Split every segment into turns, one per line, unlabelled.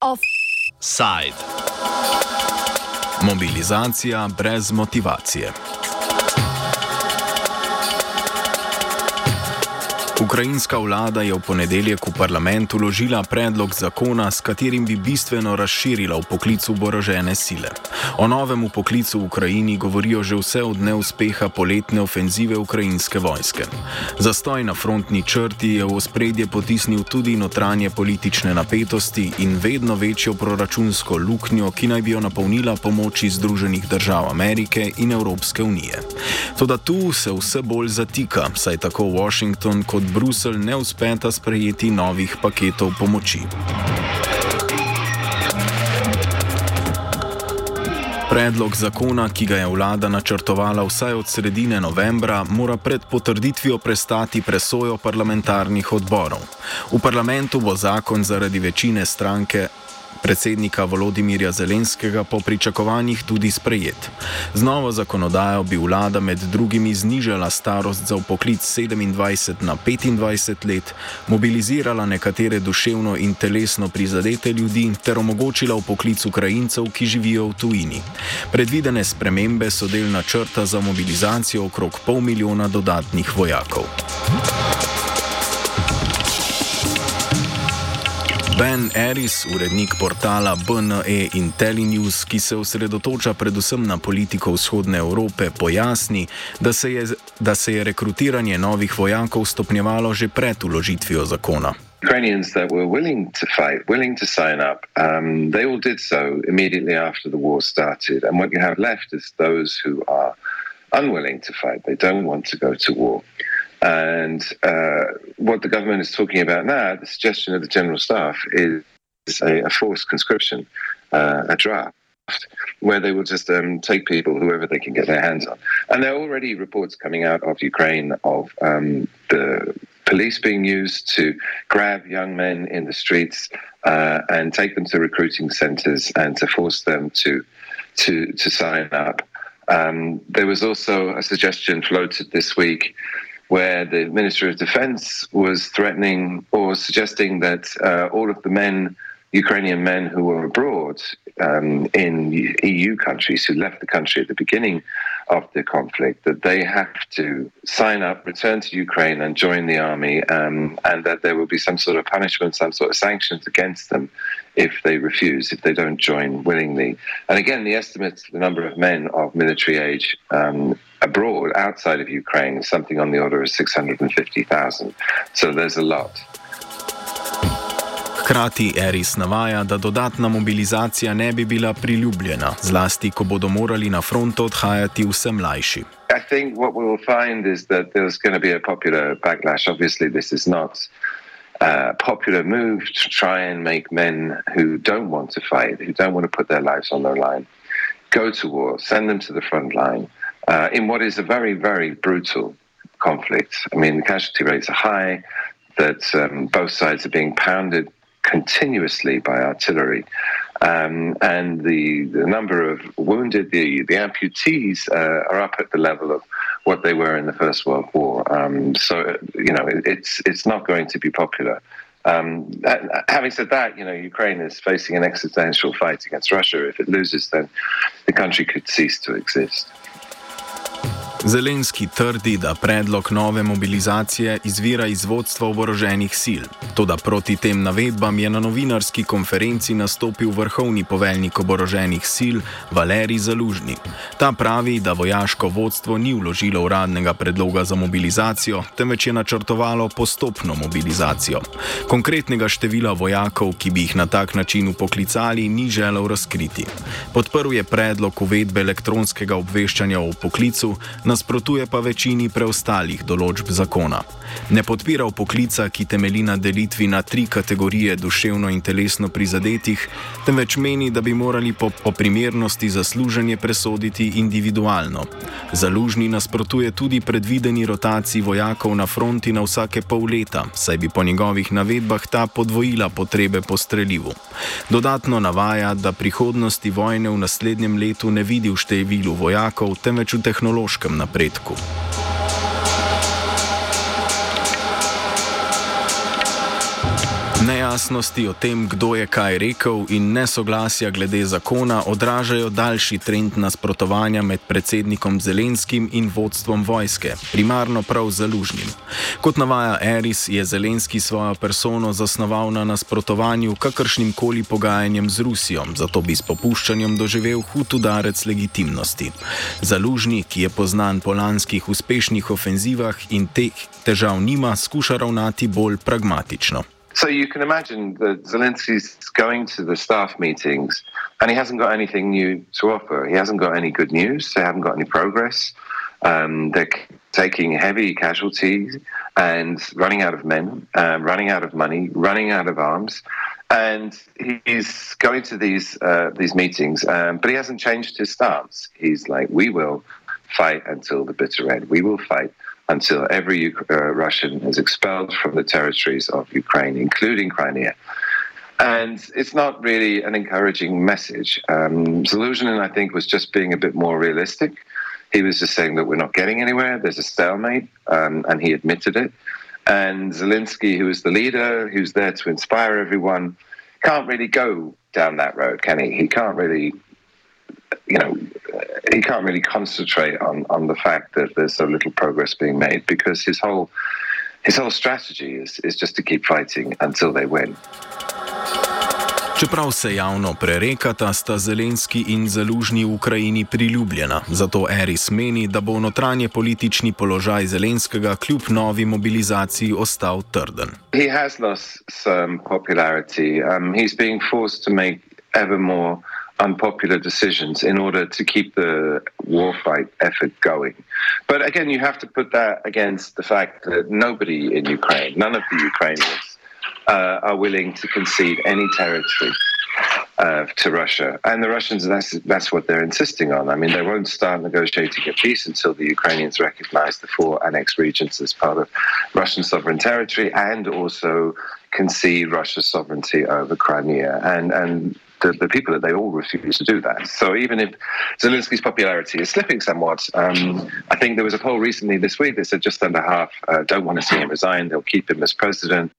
Offside. Mobilizacija brez motivacije. Ukrajinska vlada je v ponedeljek v parlament uložila predlog zakona, s katerim bi bistveno razširila v poklicu oborožene sile. O novem poklicu v Ukrajini govorijo že vse od neuspeha poletne ofenzive ukrajinske vojske. Zastoj na frontni črti je v ospredje potisnil tudi notranje politične napetosti in vedno večjo proračunsko luknjo, ki naj bi jo napolnila pomoči Združenih držav Amerike in Evropske unije. Toda tu se vse bolj zatika, saj tako Washington kot Bruselj ne uspeta sprejeti novih paketov pomoči. Predlog zakona, ki ga je vlada načrtovala vsaj od sredine novembra, mora pred potrditvijo prestati presojo parlamentarnih odborov. V parlamentu bo zakon zaradi večine stranke predsednika Volodimirja Zelenskega po pričakovanjih tudi sprejet. Z novo zakonodajo bi vlada med drugimi znižala starost za upoklic 27 na 25 let, mobilizirala nekatere duševno in telesno prizadete ljudi ter omogočila upoklic Ukrajincev, ki živijo v tujini. Predvidene spremembe so del načrta za mobilizacijo okrog pol milijona dodatnih vojakov. Ben Eris, urednik portala BNE in Telenews, ki se osredotoča predvsem na politiko vzhodne Evrope, pojasni, da se je, da se je rekrutiranje novih vojakov stopnjevalo že pred uložitvijo zakona.
Ukrainians that were willing to fight, willing to sign up, um, they all did so immediately after the war started. And what you have left is those who are unwilling to fight. They don't want to go to war. And uh, what the government is talking about now, the suggestion of the General Staff, is a, a forced conscription, uh, a draft, where they will just um, take people, whoever they can get their hands on. And there are already reports coming out of Ukraine of um, the police being used to grab young men in the streets uh, and take them to recruiting centres and to force them to to to sign up. Um, there was also a suggestion floated this week where the Minister of Defense was threatening or suggesting that uh, all of the men, Ukrainian men who were abroad um, in EU countries who left the country at the beginning of the conflict, that they have to sign up, return to Ukraine, and join the army, um, and that there will be some sort of punishment, some sort of sanctions against them if they refuse, if they don't join willingly. And again, the estimates, the number of men of military age um, abroad, outside of Ukraine, is something on the order of 650,000. So there's a lot.
Hkrati Eris navaja, da dodatna mobilizacija ne bi bila priljubljena, zlasti ko bodo morali na fronto odhajati vse mlajši.
I think what we will find is that there's going to be a popular backlash. Obviously, this is not a popular move to try and make men who don't want to fight, who don't want to put their lives on the line, go to war, send them to the front line uh, in what is a very, very brutal conflict. I mean, the casualty rates are high, that um, both sides are being pounded continuously by artillery. Um, and the, the number of wounded, the, the amputees uh, are up at the level of what they were in the First World War. Um, so, you know, it, it's, it's not going to be popular. Um, having said that, you know, Ukraine is facing an existential fight against Russia. If it loses, then the country could cease to exist.
Zelenski trdi, da predlog nove mobilizacije izvira iz vodstva oboroženih sil. Toda proti tem navedbam je na novinarski konferenci nastopil vrhovni poveljnik oboroženih sil Valerij Zalužni. Ta pravi, da vojaško vodstvo ni vložilo uradnega predloga za mobilizacijo, temveč je načrtovalo postopno mobilizacijo. Konkretnega števila vojakov, ki bi jih na tak način upoklicali, ni želel razkriti. Podprl je predlog uvedbe elektronskega obveščanja o poklicu, nasprotuje pa večini preostalih določb zakona. Ne podpira poklica, ki temelji na delitvi na tri kategorije duševno in telesno prizadetih, temveč meni, da bi morali po, po primernosti zasluženje presoditi individualno. Zalužni nasprotuje tudi predvideni rotaciji vojakov na fronti na vsake pol leta, saj bi po njegovih navedbah ta podvojila potrebe po streljivu. Dodatno navaja, da prihodnosti vojne v naslednjem letu ne vidi v številu vojakov, temveč v tehnološkem napredku. Nejasnosti o tem, kdo je kaj rekel in nesoglasja glede zakona odražajo daljši trend nasprotovanja med predsednikom Zelenskim in vodstvom vojske, primarno prav zalužnim. Kot navaja Eris, je Zelenski svojo persono zasnoval na nasprotovanju kakršnim koli pogajanjem z Rusijo, zato bi s popuščanjem doživel hud udarec legitimnosti. Zalužni, ki je poznan po lanskih uspešnih ofenzivah in teh težav nima, skuša ravnati bolj pragmatično.
So you can imagine that Zelensky's going to the staff meetings and he hasn't got anything new to offer. He hasn't got any good news. They haven't got any progress. Um, they're taking heavy casualties and running out of men, um, running out of money, running out of arms. And he's going to these uh, these meetings, um, but he hasn't changed his stance. He's like, "We will fight until the bitter end. We will fight until every uh, Russian is expelled from the territories of Ukraine, including Crimea. And it's not really an encouraging message. Um, Zaluzhnin, I think, was just being a bit more realistic. He was just saying that we're not getting anywhere, there's a stalemate, um, and he admitted it. And Zelensky, who is the leader, who's there to inspire everyone, can't really go down that road, can he? He can't really you know, he can't really concentrate on, on the fact that there's so little progress being made because his whole his whole strategy is, is just to keep fighting until they win.
Čeprav se javno prerekata, sta Zelenski in Zalužni v Ukrajini priljubljena, zato Eris meni, da bo notranje politični položaj Zelenskega kljub novi mobilizaciji ostal trden.
He has lost some popularity. Um, he's being forced to make ever more unpopular decisions in order to keep the war fight effort going. But again, you have to put that against the fact that nobody in Ukraine, none of the Ukrainians, uh, are willing to concede any territory. Uh, to Russia, and the Russians, that's that's what they're insisting on. I mean, they won't start negotiating a peace until the Ukrainians recognize the four annexed regions as part of Russian sovereign territory, and also concede Russia's sovereignty over Crimea. And and the, the people that they all refuse to do that. So even if Zelensky's popularity is slipping somewhat, um, I think there was a poll recently this week that said just under half uh, don't want to see him resign. They'll keep him as president.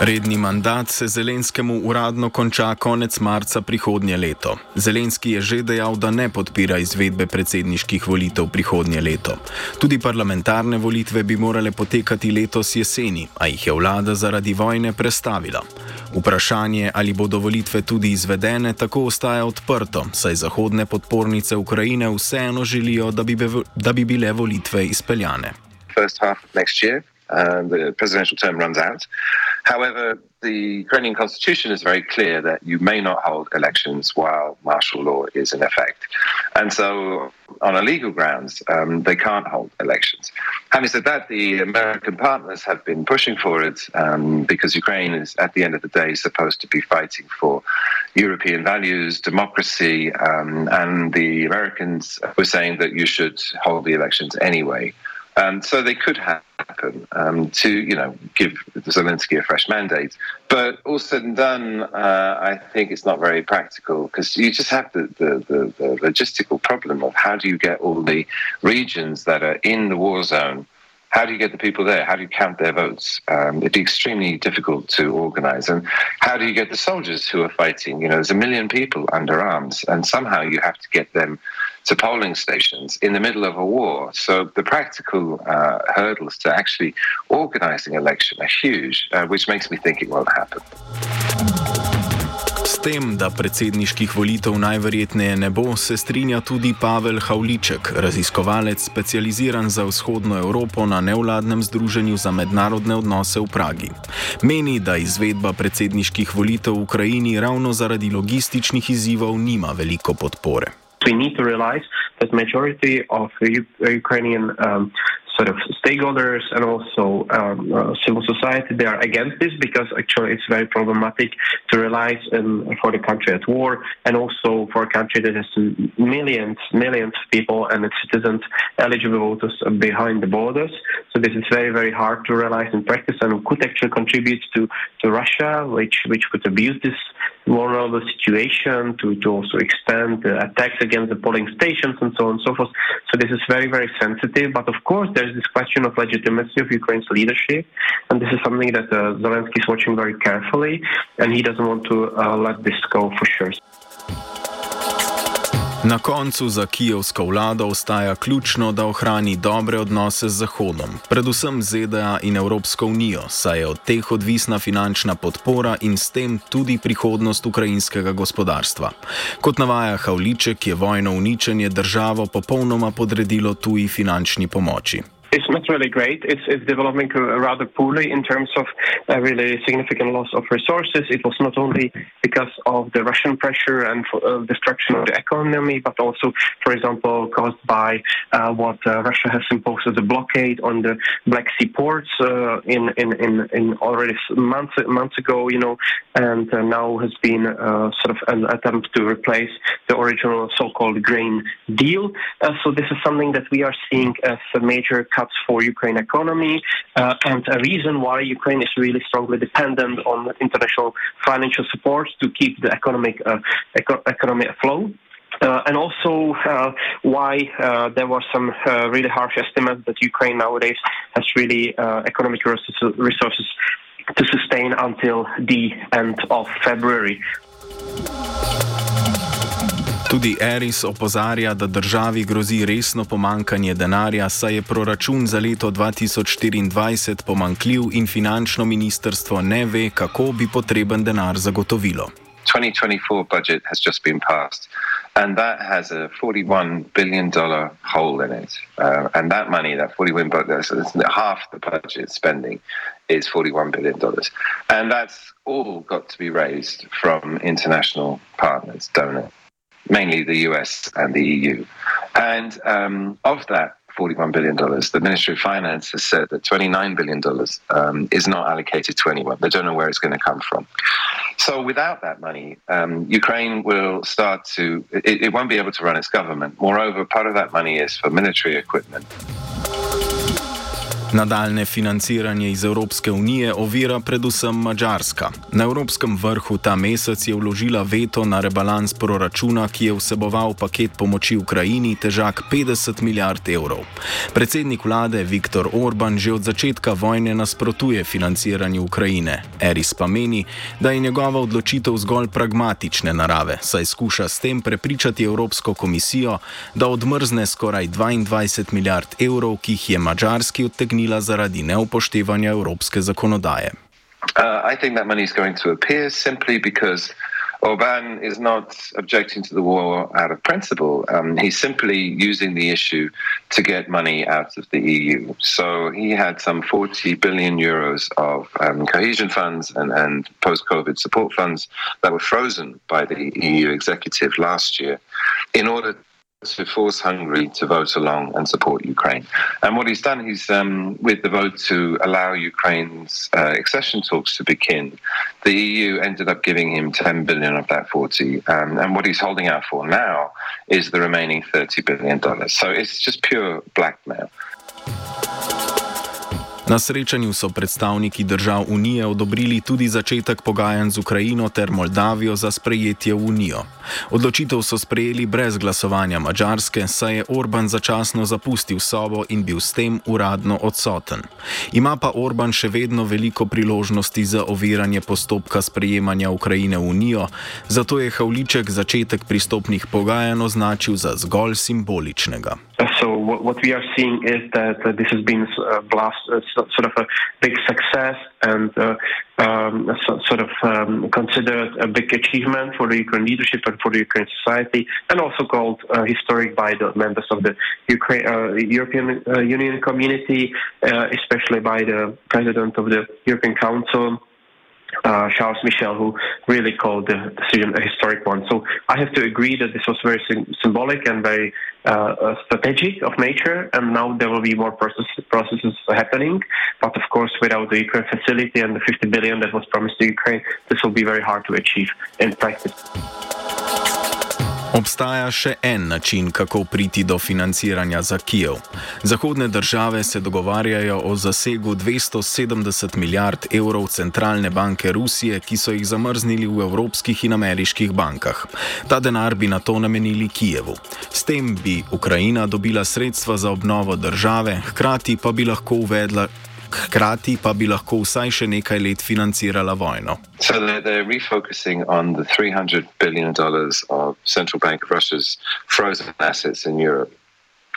Redni mandat se Zelenskemu uradno konča konec marca prihodnje leto. Zelenski je že dejal, da ne podpira izvedbe predsedniških volitev prihodnje leto. Tudi parlamentarne volitve bi morale potekati letos jeseni, a jih je vlada zaradi vojne prestavila. Vprašanje, ali bodo volitve tudi izvedene, tako ostaja odprto, saj zahodne podpornice Ukrajine vseeno želijo, da bi, be, da bi bile volitve izpeljane.
First half next year. uh, the presidential term runs out. However, the Ukrainian constitution is very clear that you may not hold elections while martial law is in effect. And so, on a legal grounds, um, they can't hold elections. Having said that, the American partners have been pushing for it um, because Ukraine is, at the end of the day, supposed to be fighting for European values, democracy, um, and the Americans were saying that you should hold the elections anyway. Um, so they could happen um, to, you know, give Zelensky a fresh mandate. But all said and done, uh, I think it's not very practical because you just have the, the, the, the, logistical problem of how do you get all the regions that are in the war zone how do you get the people there? How do you count their votes? Um, it'd be extremely difficult to organize. And how do you get the soldiers who are fighting? You know, there's a million people under arms, and somehow you have to get them to polling stations in the middle of a war. So the practical uh, hurdles to actually organizing election are huge, uh, which makes me think it won't happen.
S tem, da predsedniških volitev najverjetneje ne bo, se strinja tudi Pavel Havliček, raziskovalec specializiran za vzhodno Evropo na nevladnem združenju za mednarodne odnose v Pragi. Meni, da izvedba predsedniških volitev v Ukrajini ravno zaradi logističnih izzivov nima veliko podpore.
We need to realize that majority of Ukrainian um, sort of stakeholders and also um, uh, civil society they are against this because actually it's very problematic to realize in, for the country at war and also for a country that has millions millions of people and its citizens eligible voters behind the borders. So this is very very hard to realize in practice and could actually contribute to to Russia which which could abuse this vulnerable situation to, to also the attacks against the polling stations and so on and so forth. So this is very, very sensitive. But of course, there's this question of legitimacy of Ukraine's leadership. And this is something that uh, Zelensky is watching very carefully. And he doesn't want to uh, let this go for sure.
Na koncu za kijevsko vlado ostaja ključno, da ohrani dobre odnose z Zahodom, predvsem ZDA in Evropsko unijo, saj je od teh odvisna finančna podpora in s tem tudi prihodnost ukrajinskega gospodarstva. Kot navaja Havliček, je vojno uničenje državo popolnoma podredilo tuji finančni pomoči.
It's not really great. It's, it's developing rather poorly in terms of a really significant loss of resources. It was not only because of the Russian pressure and uh, destruction of the economy, but also, for example, caused by uh, what uh, Russia has imposed as a blockade on the Black Sea ports uh, in, in, in, in, already months months ago, you know, and uh, now has been uh, sort of an attempt to replace the original so-called grain deal. so this is something that we are seeing as a major cuts for Ukraine economy uh, and a reason why Ukraine is really strongly dependent on international financial support to keep the economic uh, eco- economy afloat. Uh, and also uh, why uh, there were some uh, really harsh estimates that Ukraine nowadays has really economic resources to sustain until the end of February.
Tudi Eris opozarja, da državi grozi resno pomankanje denarja, saj je proračun za leto 2024 pomankljiv in finančno ministrstvo ne ve, kako bi potreben denar zagotovilo.
2024 budget has just been passed, and that has a $41 billion hole in it. Uh, and that money, that 41 billion, so half the budget spending is $41 billion. And that's all got to be raised from international partners, donors. Mainly the US and the EU. And um, of that $41 billion, the Ministry of Finance has said that $29 billion um, is not allocated to anyone. They don't know where it's going to come from. So without that money, um, Ukraine will start to, it, it won't be able to run its government. Moreover, part of that money is for military equipment.
Nadaljne financiranje iz Evropske unije ovira predvsem Mačarska. Na Evropskem vrhu ta mesec je vložila veto na rebalans proračuna, ki je vseboval paket pomoči Ukrajini težak 50 milijard evrov. Predsednik vlade Viktor Orban že od začetka vojne nasprotuje financiranju Ukrajine. Eris pa meni, da je njegova odločitev zgolj pragmatične narave, saj skuša s tem prepričati Evropsko komisijo, da odmrzne skoraj 22 milijard evrov, ki jih je mačarski odtegnil umaknila zaradi neupoštevanja evropske zakonodaje.
Uh, I think that money is going to appear simply because Orban is not objecting to the war out of principle. Um, he's simply using the issue to get money out of the EU. So he had some 40 billion euros of um, cohesion funds and, and post COVID support funds that were frozen by the EU executive last year in order to force Hungary to vote along and support Ukraine. And what he's done, he's um, with the vote to allow Ukraine's uh, accession talks to begin. The EU ended up giving him 10 billion of that 40, um, and what he's holding out for now is the remaining 30 billion dollars. So it's just pure blackmail.
Na srečanju so predstavniki držav Unije odobrili tudi začetek pogajanj z Ukrajino ter Moldavijo za sprejetje v Unijo. Odločitev so sprejeli brez glasovanja Mačarske, saj je Orban začasno zapustil sobo in bil s tem uradno odsoten. Ima pa Orban še vedno veliko priložnosti za oviranje postopka sprejemanja Ukrajine v Unijo, zato je Havliček začetek pristopnih pogajanj označil za zgolj simboličnega.
So what we are seeing is that uh, this has been a blast, uh, sort of a big success and uh, um, so, sort of um, considered a big achievement for the Ukraine leadership and for the Ukraine society, and also called uh, historic by the members of the Ukraine, uh, European uh, Union community, especially by the president of the European Council. Uh, Charles Michel, who really called the decision a historic one. So I have to agree that this was very symbolic and very uh, strategic of nature, and now there will be more process, processes happening. But of course, without the Ukraine facility and the 50 billion that was promised to Ukraine, this will be very hard to achieve in practice.
Obstaja še en način, kako priti do financiranja za Kijev. Zahodne države se dogovarjajo o zasegu 270 milijard evrov centralne banke Rusije, ki so jih zamrznili v evropskih in ameriških bankah. Ta denar bi na to namenili Kijevu. S tem bi Ukrajina dobila sredstva za obnovo države, hkrati pa bi lahko uvedla hkrati pa bi lahko vsaj še nekaj let financirala vojno.
So they're, they're refocusing on the $300 billion of Central Bank of Russia's frozen assets in Europe.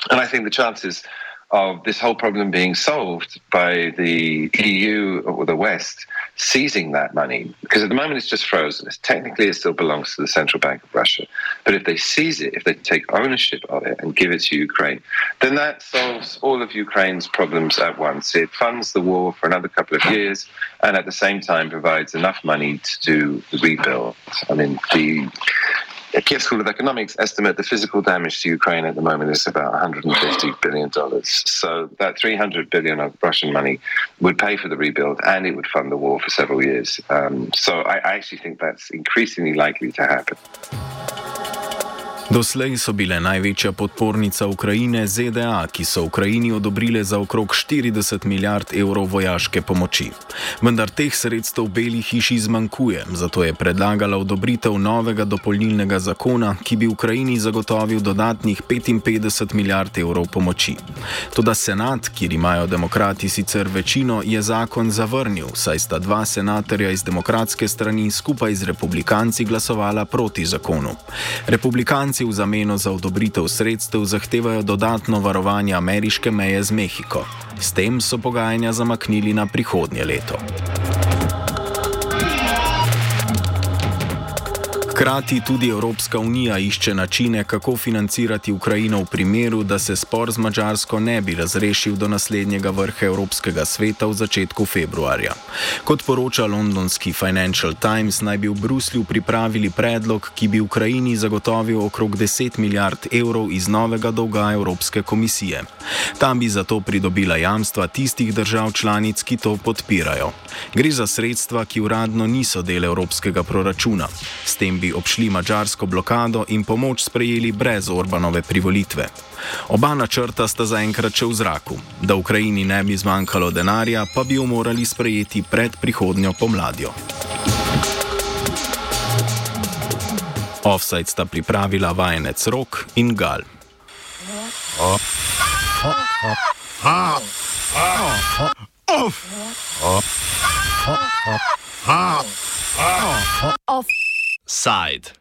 And I think the chances of this whole problem being solved by the EU or the West seizing that money. Because at the moment it's just frozen. It's technically, it still belongs to the Central Bank of Russia. But if they seize it, if they take ownership of it and give it to Ukraine, then that solves all of Ukraine's problems at once. It funds the war for another couple of years and at the same time provides enough money to do the rebuild. I mean, the Kiev School of Economics estimate the physical damage to Ukraine at the moment is about 150 billion dollars. So that 300 billion of Russian money would pay for the rebuild and it would fund the war for several years. Um, so I, I actually think that's increasingly likely to happen.
Doslej so bile največja podpornica Ukrajine ZDA, ki so Ukrajini odobrile za okrog 40 milijard evrov vojaške pomoči. Vendar teh sredstev Beli hiši zmanjkuje, zato je predlagala odobritev novega dopolnilnega zakona, ki bi Ukrajini zagotovil dodatnih 55 milijard evrov pomoči. Toda senat, kjer imajo demokrati sicer večino, je zakon zavrnil, saj sta dva senatorja iz demokratske strani skupaj z republikanci glasovala proti zakonu. Republikanci v zameno za odobritev sredstev zahtevajo dodatno varovanje ameriške meje z Mehiko. S tem so pogajanja zamaknili na prihodnje leto. Hkrati tudi Evropska unija išče načine, kako financirati Ukrajino v primeru, da se spor z Mačarsko ne bi razrešil do naslednjega vrha Evropskega sveta v začetku februarja. Kot poroča londonski Financial Times, naj bi v Bruslju pripravili predlog, ki bi Ukrajini zagotovil okrog 10 milijard evrov iz novega dolga Evropske komisije. Tam bi zato pridobila jamstva tistih držav članic, ki to podpirajo. Gre za sredstva, ki uradno niso del evropskega proračuna. S tem bi obšli mačarsko blokado in pomoč sprejeli brez Orbanove privolitve. Oba načrta sta zaenkrat še v zraku. Da Ukrajini ne bi zmanjkalo denarja, pa bi jo morali sprejeti pred prihodnjo pomladjo. Offside sta pripravila vajenec Rok in Gal. side.